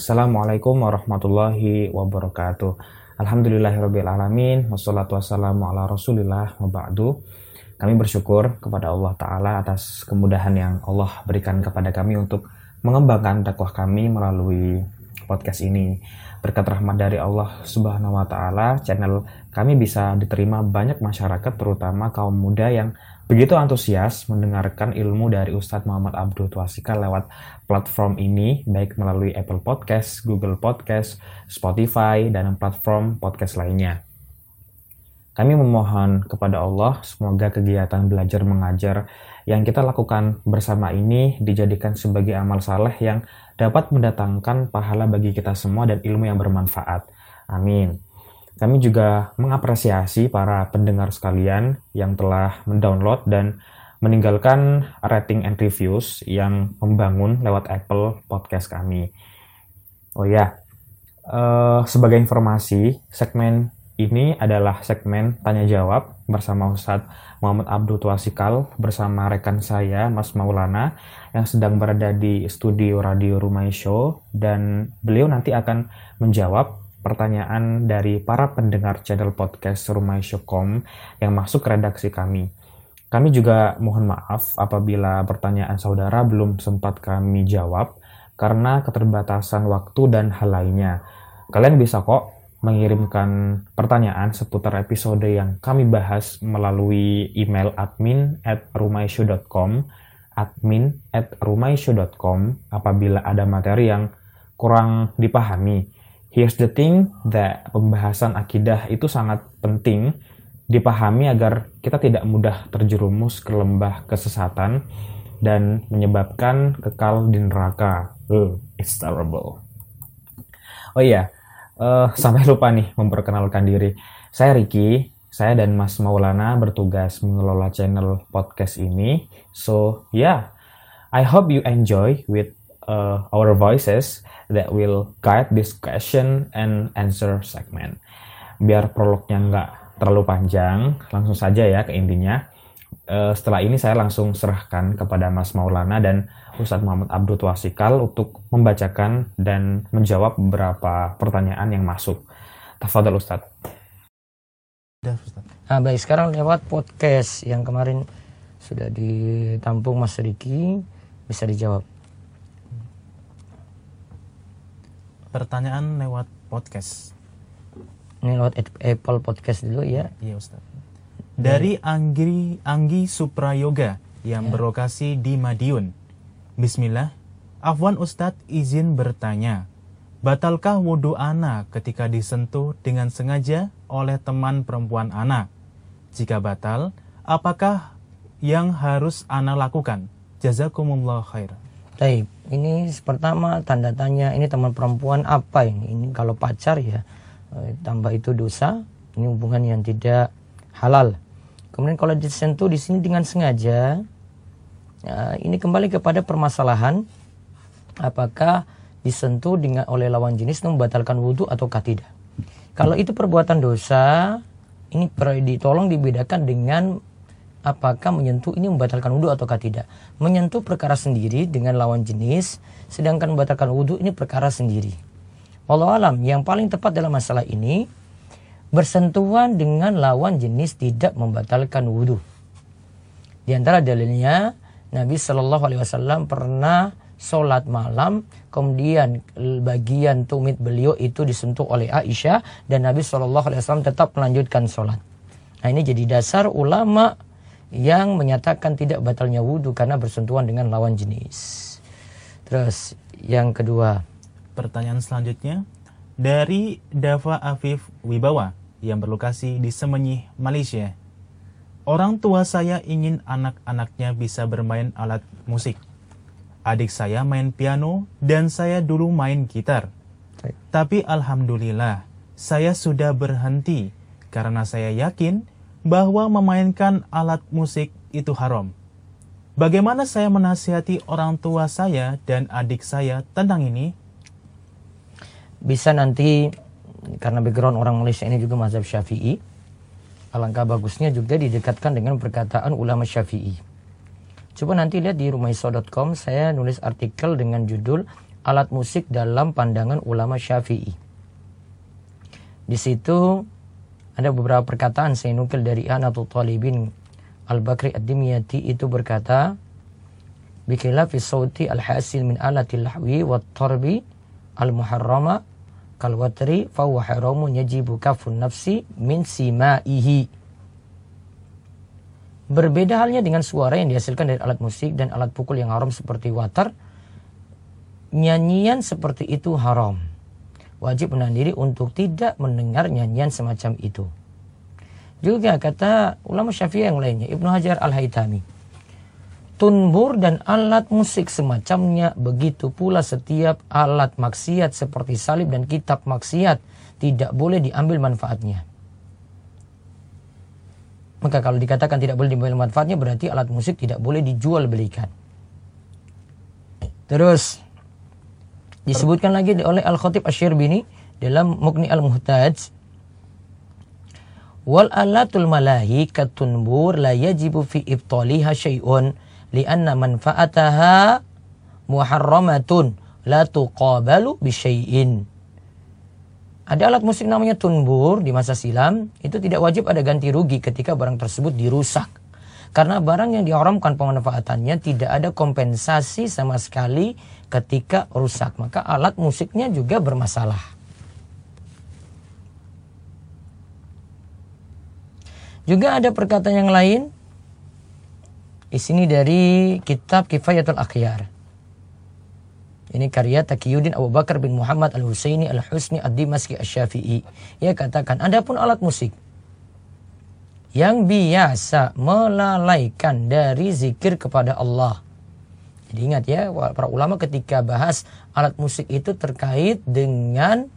Assalamualaikum warahmatullahi wabarakatuh. Alhamdulillahirrabbilalamin. Wassalatu wassalamu ala rasulillah wa. Kami bersyukur kepada Allah Ta'ala atas kemudahan yang Allah berikan kepada kami untuk mengembangkan dakwah kami melalui podcast ini. Berkat rahmat dari Allah Subhanahu wa taala, channel kami bisa diterima banyak masyarakat terutama kaum muda yang begitu antusias mendengarkan ilmu dari Ustadz Muhammad Abdul Tuasika lewat platform ini, baik melalui Apple Podcast, Google Podcast, Spotify, dan platform podcast lainnya. Kami memohon kepada Allah semoga kegiatan belajar mengajar yang kita lakukan bersama ini dijadikan sebagai amal saleh yang dapat mendatangkan pahala bagi kita semua dan ilmu yang bermanfaat. Amin. Kami juga mengapresiasi para pendengar sekalian yang telah mendownload dan meninggalkan rating and reviews yang membangun lewat Apple Podcast kami. Oh ya, uh, sebagai informasi, segmen ini adalah segmen tanya jawab bersama Ustadz Muhammad Abdul Tuasikal bersama rekan saya Mas Maulana yang sedang berada di studio Radio Rumai Show dan beliau nanti akan menjawab pertanyaan dari para pendengar channel podcast Rumai yang masuk redaksi kami. Kami juga mohon maaf apabila pertanyaan saudara belum sempat kami jawab karena keterbatasan waktu dan hal lainnya. Kalian bisa kok mengirimkan pertanyaan seputar episode yang kami bahas melalui email admin at rumaishow.com admin at rumaishow.com apabila ada materi yang kurang dipahami Here's the thing that pembahasan akidah itu sangat penting dipahami agar kita tidak mudah terjerumus ke lembah kesesatan dan menyebabkan kekal di neraka. Uh, it's terrible. Oh iya, uh, sampai lupa nih memperkenalkan diri. Saya Ricky, saya dan Mas Maulana bertugas mengelola channel podcast ini. So yeah, I hope you enjoy with uh, our voices that will guide this question and answer segment. Biar prolognya nggak terlalu panjang, langsung saja ya ke intinya. Uh, setelah ini saya langsung serahkan kepada Mas Maulana dan Ustadz Muhammad Abdul Wasikal untuk membacakan dan menjawab beberapa pertanyaan yang masuk. Tafadhol Ustadz. Nah, baik sekarang lewat podcast yang kemarin sudah ditampung Mas Riki bisa dijawab. Pertanyaan lewat podcast. Ini lewat Apple Podcast dulu ya. Iya Ustaz. Dari Anggi Anggi Suprayoga yang ya. berlokasi di Madiun. Bismillah. Afwan Ustadz izin bertanya. Batalkah wudhu ana ketika disentuh dengan sengaja oleh teman perempuan ana? Jika batal, apakah yang harus ana lakukan? Jazakumullah khair. Baik, ini pertama tanda tanya ini teman perempuan apa ini? Ini kalau pacar ya eh, tambah itu dosa, ini hubungan yang tidak halal. Kemudian kalau disentuh di sini dengan sengaja, ya, ini kembali kepada permasalahan apakah disentuh dengan oleh lawan jenis membatalkan wudhu ataukah tidak. Kalau itu perbuatan dosa, ini perlu ditolong dibedakan dengan apakah menyentuh ini membatalkan wudhu ataukah tidak. Menyentuh perkara sendiri dengan lawan jenis, sedangkan membatalkan wudhu ini perkara sendiri. Allah alam, yang paling tepat dalam masalah ini, bersentuhan dengan lawan jenis tidak membatalkan wudhu. Di antara dalilnya, Nabi Shallallahu Alaihi Wasallam pernah sholat malam, kemudian bagian tumit beliau itu disentuh oleh Aisyah dan Nabi Shallallahu Alaihi Wasallam tetap melanjutkan sholat. Nah ini jadi dasar ulama yang menyatakan tidak batalnya wudhu karena bersentuhan dengan lawan jenis. Terus yang kedua. Pertanyaan selanjutnya dari Dava Afif Wibawa yang berlokasi di Semenyih, Malaysia. Orang tua saya ingin anak-anaknya bisa bermain alat musik. Adik saya main piano dan saya dulu main gitar. Tapi alhamdulillah, saya sudah berhenti karena saya yakin bahwa memainkan alat musik itu haram. Bagaimana saya menasihati orang tua saya dan adik saya tentang ini? Bisa nanti karena background orang Malaysia ini juga mazhab Syafi'i. Alangkah bagusnya juga didekatkan dengan perkataan ulama Syafi'i. Coba nanti lihat di rumaiso.com saya nulis artikel dengan judul alat musik dalam pandangan ulama Syafi'i. Di situ ada beberapa perkataan saya nukil dari Anatul Talibin Al-Bakri Ad-Dimyati itu berkata, Bikilafi sauti al-hasil min alatil lahwi wa tarbi al-muharrama kal watri fa huwa haramun yajibu kafun nafsi min simaihi. Berbeda halnya dengan suara yang dihasilkan dari alat musik dan alat pukul yang haram seperti watar. Nyanyian seperti itu haram. Wajib menahan diri untuk tidak mendengar nyanyian semacam itu. Juga kata ulama syafi'i yang lainnya, Ibnu Hajar al-Haytami. Tunbur dan alat musik semacamnya, begitu pula setiap alat maksiat seperti salib dan kitab maksiat tidak boleh diambil manfaatnya. Maka kalau dikatakan tidak boleh diambil manfaatnya berarti alat musik tidak boleh dijual belikan. Terus disebutkan lagi oleh Al-Khatib Asy-Syirbini dalam Mughni Al-Muhtaj Wal alatul malahi katunbur la yajibu fi ibtaliha syai'un lianna manfaataha muharramatun la tuqabalu bisyai'in. Ada alat musik namanya tunbur di masa silam, itu tidak wajib ada ganti rugi ketika barang tersebut dirusak. Karena barang yang diharamkan pemanfaatannya tidak ada kompensasi sama sekali ketika rusak. Maka alat musiknya juga bermasalah. Juga ada perkataan yang lain. Di sini dari kitab Kifayatul Akhyar. Ini karya Taqiyuddin Abu Bakar bin Muhammad Al-Husaini Al-Husni Ad-Dimaski Asy-Syafi'i. Ia katakan, adapun alat musik yang biasa melalaikan dari zikir kepada Allah. Jadi ingat ya, para ulama ketika bahas alat musik itu terkait dengan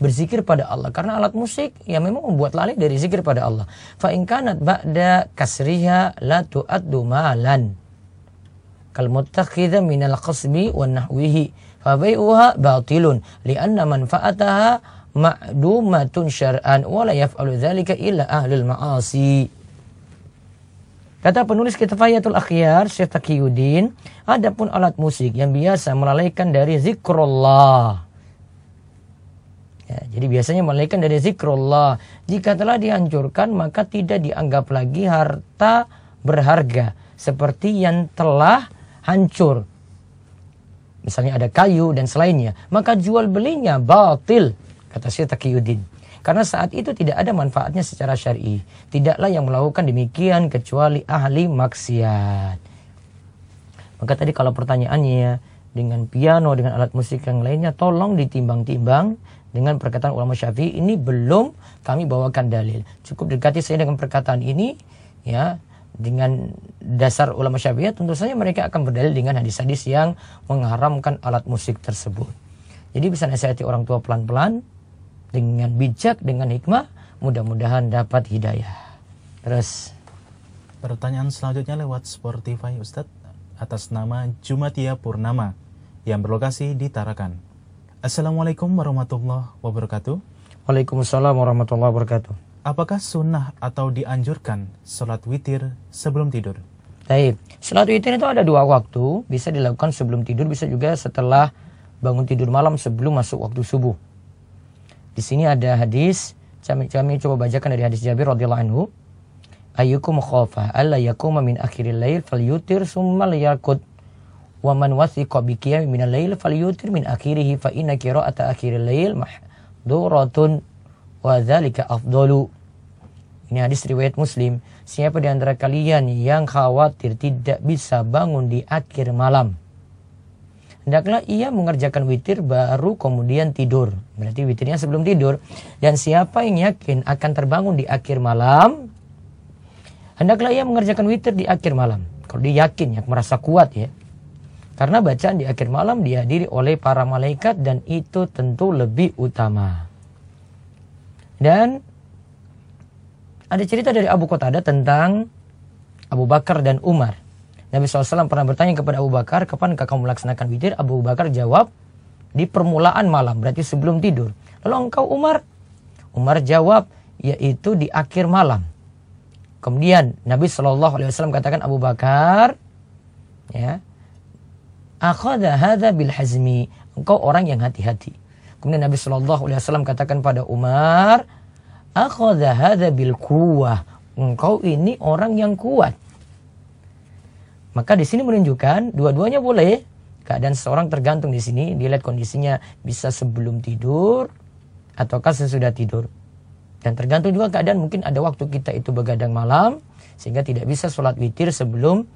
berzikir pada Allah. Karena alat musik ya memang membuat lalai dari zikir pada Allah. Fa in kanat ba'da kasriha la tu'addu malan kal muttakhidha min al qasbi wa nahwihi fa bai'uha batilun. Li'anna manfa'ataha ma'dumatun syar'an wa la yaf'alu dzalika illa ahlul ma'asi Kata penulis Kitabayatul Akhyar Syekh Taqiyuddin, adapun alat musik yang biasa melalaikan dari zikrullah Ya, jadi biasanya malaikat dari zikrullah. Jika telah dihancurkan maka tidak dianggap lagi harta berharga seperti yang telah hancur. Misalnya ada kayu dan selainnya, maka jual belinya batil kata Syekh Taqiyuddin. Karena saat itu tidak ada manfaatnya secara syar'i. Tidaklah yang melakukan demikian kecuali ahli maksiat. Maka tadi kalau pertanyaannya dengan piano dengan alat musik yang lainnya tolong ditimbang-timbang dengan perkataan ulama Syafi'i ini belum kami bawakan dalil. Cukup dekati saya dengan perkataan ini ya dengan dasar ulama Syafi'i tentu saja mereka akan berdalil dengan hadis-hadis yang mengharamkan alat musik tersebut. Jadi bisa nasihati orang tua pelan-pelan dengan bijak dengan hikmah mudah-mudahan dapat hidayah. Terus pertanyaan selanjutnya lewat Spotify Ustadz atas nama Jumatia Purnama yang berlokasi di Tarakan. Assalamualaikum warahmatullahi wabarakatuh. Waalaikumsalam warahmatullahi wabarakatuh. Apakah sunnah atau dianjurkan sholat witir sebelum tidur? Baik, sholat witir itu ada dua waktu, bisa dilakukan sebelum tidur, bisa juga setelah bangun tidur malam sebelum masuk waktu subuh. Di sini ada hadis, kami, kami coba bacakan dari hadis Jabir radhiyallahu anhu. Ayyukum khafa alla yakuma min akhiril lail falyutir summa liyarkud wa man wathiqa bi qiyam min al-lail falyutir min akhirih fa inna qira'ata akhiril lail mahduratun. Wa dzalika afdalu. Ini hadis riwayat Muslim. Siapa di antara kalian yang khawatir tidak bisa bangun di akhir malam hendaklah ia mengerjakan witir baru kemudian tidur. Berarti witirnya sebelum tidur. Dan siapa yang yakin akan terbangun di akhir malam? Hendaklah ia mengerjakan witir di akhir malam. Kalau dia yakin ya merasa kuat ya. Karena bacaan di akhir malam dihadiri oleh para malaikat dan itu tentu lebih utama. Dan ada cerita dari Abu Qatadah tentang Abu Bakar dan Umar. Nabi SAW pernah bertanya kepada Abu Bakar, kapan kamu melaksanakan witir? Abu Bakar jawab, di permulaan malam, berarti sebelum tidur. Lalu engkau Umar? Umar jawab, yaitu di akhir malam. Kemudian Nabi SAW katakan Abu Bakar, ya, hadha bil hazmi engkau orang yang hati-hati. Kemudian Nabi Shallallahu Alaihi Wasallam katakan pada Umar, akhadha hadha bil kuwah. Engkau ini orang yang kuat. Maka di sini menunjukkan dua-duanya boleh. Keadaan seorang tergantung di sini, dilihat kondisinya bisa sebelum tidur ataukah sesudah tidur. Dan tergantung juga keadaan mungkin ada waktu kita itu begadang malam sehingga tidak bisa sholat witir sebelum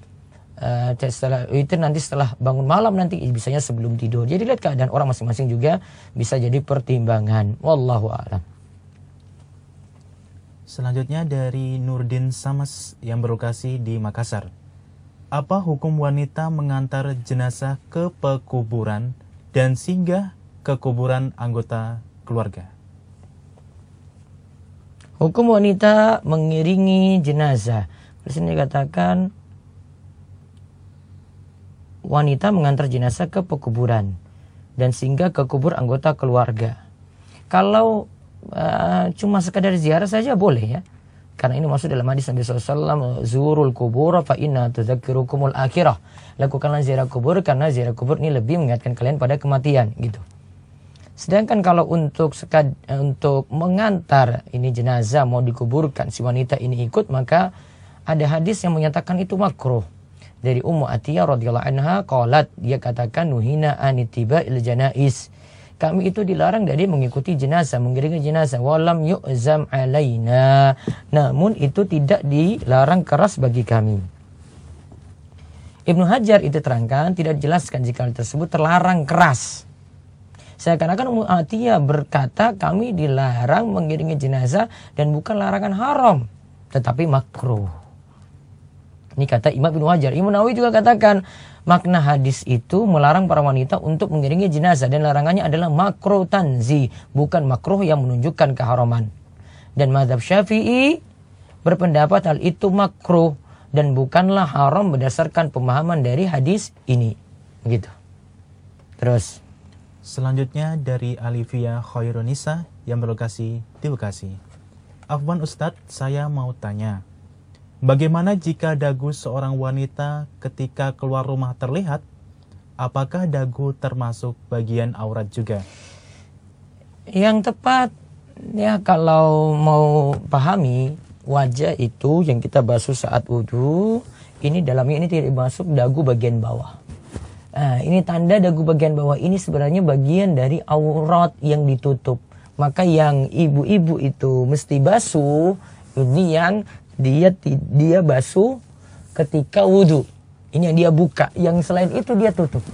uh, setelah witir nanti setelah bangun malam nanti bisanya sebelum tidur. Jadi lihat keadaan orang masing-masing juga bisa jadi pertimbangan. Wallahu a'lam. Selanjutnya dari Nurdin Samas yang berlokasi di Makassar. Apa hukum wanita mengantar jenazah ke pekuburan dan singgah ke kuburan anggota keluarga? Hukum wanita mengiringi jenazah. Di sini dikatakan wanita mengantar jenazah ke pekuburan dan singgah ke kubur anggota keluarga. Kalau uh, cuma sekadar ziarah saja boleh ya. Karena ini masuk dalam hadis Nabi SAW, Zurul kubur fa inna tudzakirukumul akhirah. Lakukanlah ziarah kubur karena ziarah kubur ini lebih mengingatkan kalian pada kematian gitu. Sedangkan kalau untuk sekad, untuk mengantar ini jenazah mau dikuburkan si wanita ini ikut maka ada hadis yang menyatakan itu makruh dari Ummu Atiyah radhiyallahu anha qalat dia katakan nuhina anitiba il janais kami itu dilarang dari mengikuti jenazah, mengiringi jenazah. Walam yu'zam alaina. Namun itu tidak dilarang keras bagi kami. Ibnu Hajar itu terangkan, tidak dijelaskan jika hal tersebut terlarang keras. Saya katakan Ummu Atiyah berkata kami dilarang mengiringi jenazah dan bukan larangan haram, tetapi makruh. Ini kata Imam bin Wajar. Imam Nawawi juga katakan makna hadis itu melarang para wanita untuk mengiringi jenazah dan larangannya adalah makro tanzi, bukan makruh yang menunjukkan keharaman. Dan madhab syafi'i berpendapat hal itu makruh dan bukanlah haram berdasarkan pemahaman dari hadis ini. Begitu. Terus. Selanjutnya dari Alivia Khairunisa yang berlokasi di Bekasi. Afwan Ustadz, saya mau tanya. Bagaimana jika dagu seorang wanita ketika keluar rumah terlihat? Apakah dagu termasuk bagian aurat juga? Yang tepat ya kalau mau pahami wajah itu yang kita basuh saat wudhu ini dalamnya ini tidak masuk dagu bagian bawah. Nah, ini tanda dagu bagian bawah ini sebenarnya bagian dari aurat yang ditutup. Maka yang ibu-ibu itu mesti basuh ini yang dia dia basuh ketika wudhu. Ini yang dia buka. Yang selain itu dia tutup.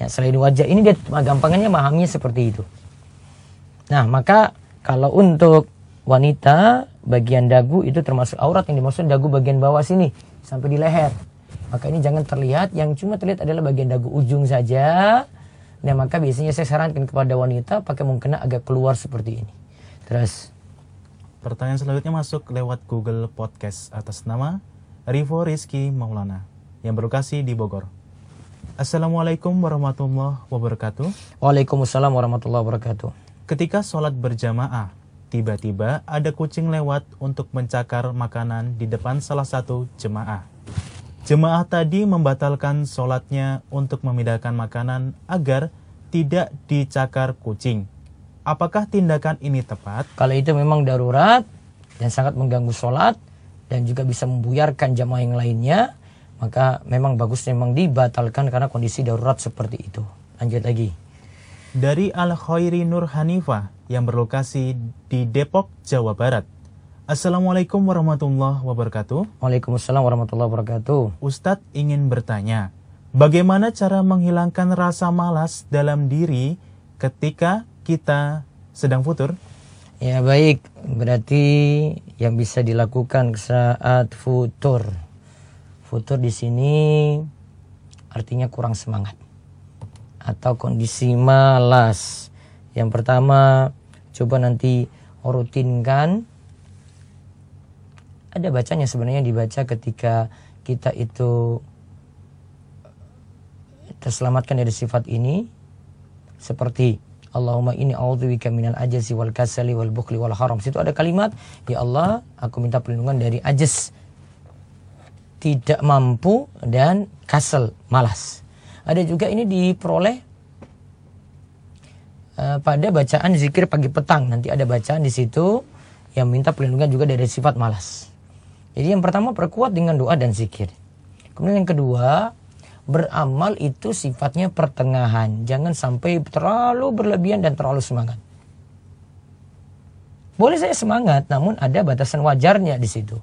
Ya, selain wajah ini dia gampangannya memahaminya seperti itu. Nah, maka kalau untuk wanita bagian dagu itu termasuk aurat yang dimaksud dagu bagian bawah sini sampai di leher. Maka ini jangan terlihat, yang cuma terlihat adalah bagian dagu ujung saja. Nah, maka biasanya saya sarankan kepada wanita pakai mukena agak keluar seperti ini. Terus Pertanyaan selanjutnya masuk lewat Google Podcast atas nama Rivo Rizky Maulana yang berlokasi di Bogor. Assalamualaikum warahmatullahi wabarakatuh. Waalaikumsalam warahmatullahi wabarakatuh. Ketika sholat berjamaah, tiba-tiba ada kucing lewat untuk mencakar makanan di depan salah satu jemaah. Jemaah tadi membatalkan sholatnya untuk memindahkan makanan agar tidak dicakar kucing. Apakah tindakan ini tepat? Kalau itu memang darurat dan sangat mengganggu sholat dan juga bisa membuyarkan jamaah yang lainnya, maka memang bagus memang dibatalkan karena kondisi darurat seperti itu. Lanjut lagi. Dari Al Khairi Nur Hanifah yang berlokasi di Depok, Jawa Barat. Assalamualaikum warahmatullahi wabarakatuh. Waalaikumsalam warahmatullahi wabarakatuh. Ustadz ingin bertanya, bagaimana cara menghilangkan rasa malas dalam diri ketika kita sedang futur? Ya baik, berarti yang bisa dilakukan saat futur. Futur di sini artinya kurang semangat atau kondisi malas. Yang pertama, coba nanti rutinkan. Ada bacanya sebenarnya dibaca ketika kita itu terselamatkan dari sifat ini seperti Allahumma ini a'udzubika minal ajazi wal kasali wal bukhli wal haram. Situ ada kalimat, ya Allah, aku minta perlindungan dari ajaz tidak mampu dan kasal, malas. Ada juga ini diperoleh uh, pada bacaan zikir pagi petang. Nanti ada bacaan di situ yang minta perlindungan juga dari sifat malas. Jadi yang pertama perkuat dengan doa dan zikir. Kemudian yang kedua, beramal itu sifatnya pertengahan. Jangan sampai terlalu berlebihan dan terlalu semangat. Boleh saya semangat, namun ada batasan wajarnya di situ.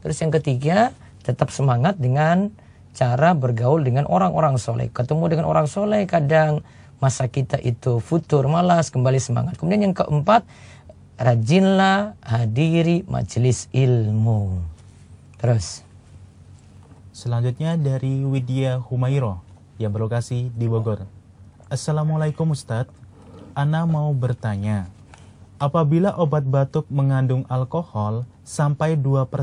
Terus yang ketiga, tetap semangat dengan cara bergaul dengan orang-orang soleh. Ketemu dengan orang soleh kadang masa kita itu futur, malas, kembali semangat. Kemudian yang keempat, rajinlah hadiri majelis ilmu. Terus. Selanjutnya dari Widya Humairo yang berlokasi di Bogor. Assalamualaikum Ustadz, Ana mau bertanya, apabila obat batuk mengandung alkohol sampai 2%,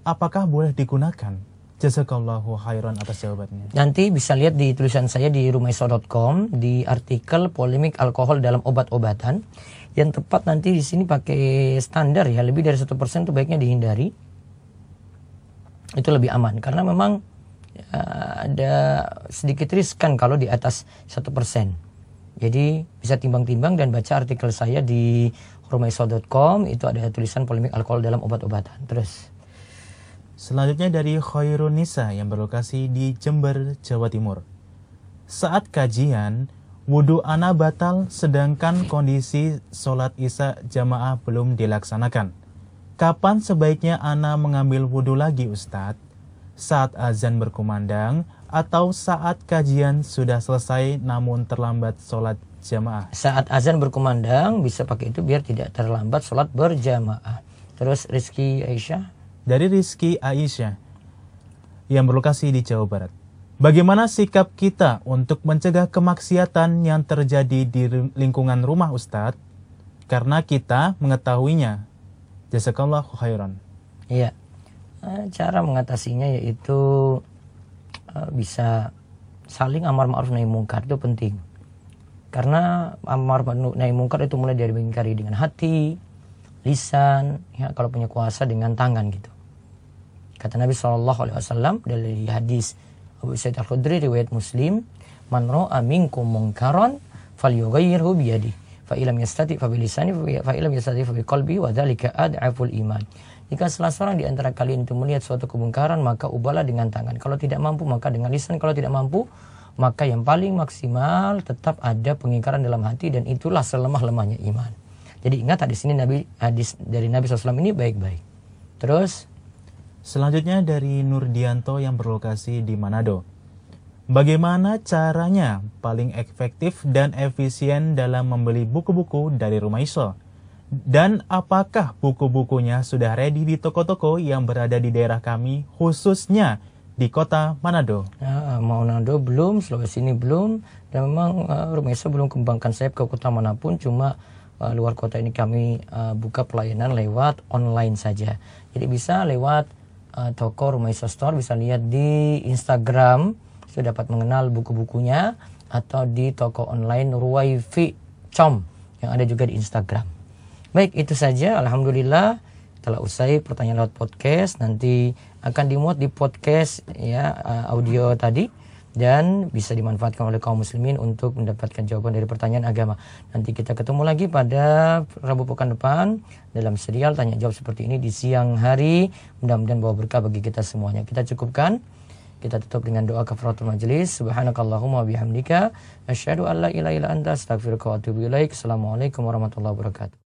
apakah boleh digunakan? Jazakallahu khairan atas jawabannya. Nanti bisa lihat di tulisan saya di rumaiso.com di artikel polemik alkohol dalam obat-obatan. Yang tepat nanti di sini pakai standar ya, lebih dari satu persen itu baiknya dihindari itu lebih aman karena memang uh, ada sedikit riskan kalau di atas satu persen. Jadi bisa timbang-timbang dan baca artikel saya di rumaiso.com itu ada tulisan polemik alkohol dalam obat-obatan. Terus. Selanjutnya dari Khairunisa yang berlokasi di Jember, Jawa Timur. Saat kajian, wudhu ana batal sedangkan kondisi sholat isya jamaah belum dilaksanakan. Kapan sebaiknya Ana mengambil wudhu lagi Ustadz? Saat azan berkumandang atau saat kajian sudah selesai namun terlambat sholat jamaah? Saat azan berkumandang bisa pakai itu biar tidak terlambat sholat berjamaah. Terus Rizky Aisyah? Dari Rizky Aisyah yang berlokasi di Jawa Barat. Bagaimana sikap kita untuk mencegah kemaksiatan yang terjadi di lingkungan rumah Ustadz? Karena kita mengetahuinya, Jazakallahu khairan. Iya. Eh, cara mengatasinya yaitu eh, bisa saling amar ma'ruf nahi mungkar itu penting. Karena amar ma'ruf nahi mungkar itu mulai dari mengingkari dengan hati, lisan, ya kalau punya kuasa dengan tangan gitu. Kata Nabi SAW dari hadis Abu Sa'id Al-Khudri riwayat Muslim, "Man ra'a minkum munkaran falyughayyirhu biyadihi." Fa ilam yastati fa bilisani fa ilam yastati fa biqalbi wa dzalika ad'aful iman. Jika salah seorang di antara kalian itu melihat suatu kemungkaran maka ubahlah dengan tangan. Kalau tidak mampu maka dengan lisan. Kalau tidak mampu maka yang paling maksimal tetap ada pengingkaran dalam hati dan itulah selemah-lemahnya iman. Jadi ingat hadis ini Nabi hadis dari Nabi SAW ini baik-baik. Terus selanjutnya dari Nurdianto yang berlokasi di Manado. Bagaimana caranya paling efektif dan efisien dalam membeli buku-buku dari Rumah Iso? Dan apakah buku-bukunya sudah ready di toko-toko yang berada di daerah kami, khususnya di kota Manado? Ya, Manado belum, Sulawesi ini belum, dan memang uh, Rumah Iso belum kembangkan sayap ke kota mana pun, cuma uh, luar kota ini kami uh, buka pelayanan lewat online saja. Jadi bisa lewat uh, toko Rumah Iso Store, bisa lihat di Instagram, sudah dapat mengenal buku-bukunya atau di toko online Ruwaifi Com yang ada juga di Instagram. Baik, itu saja. Alhamdulillah telah usai pertanyaan lewat podcast. Nanti akan dimuat di podcast ya audio tadi dan bisa dimanfaatkan oleh kaum muslimin untuk mendapatkan jawaban dari pertanyaan agama. Nanti kita ketemu lagi pada Rabu pekan depan dalam serial tanya jawab seperti ini di siang hari. Mudah-mudahan bawa berkah bagi kita semuanya. Kita cukupkan. Kita tutup dengan doa kafaratul majlis. Subhanakallahumma bihamdika asyhadu an la ilaha illa anta astaghfiruka wa atubu ilaik. Assalamualaikum warahmatullahi wabarakatuh.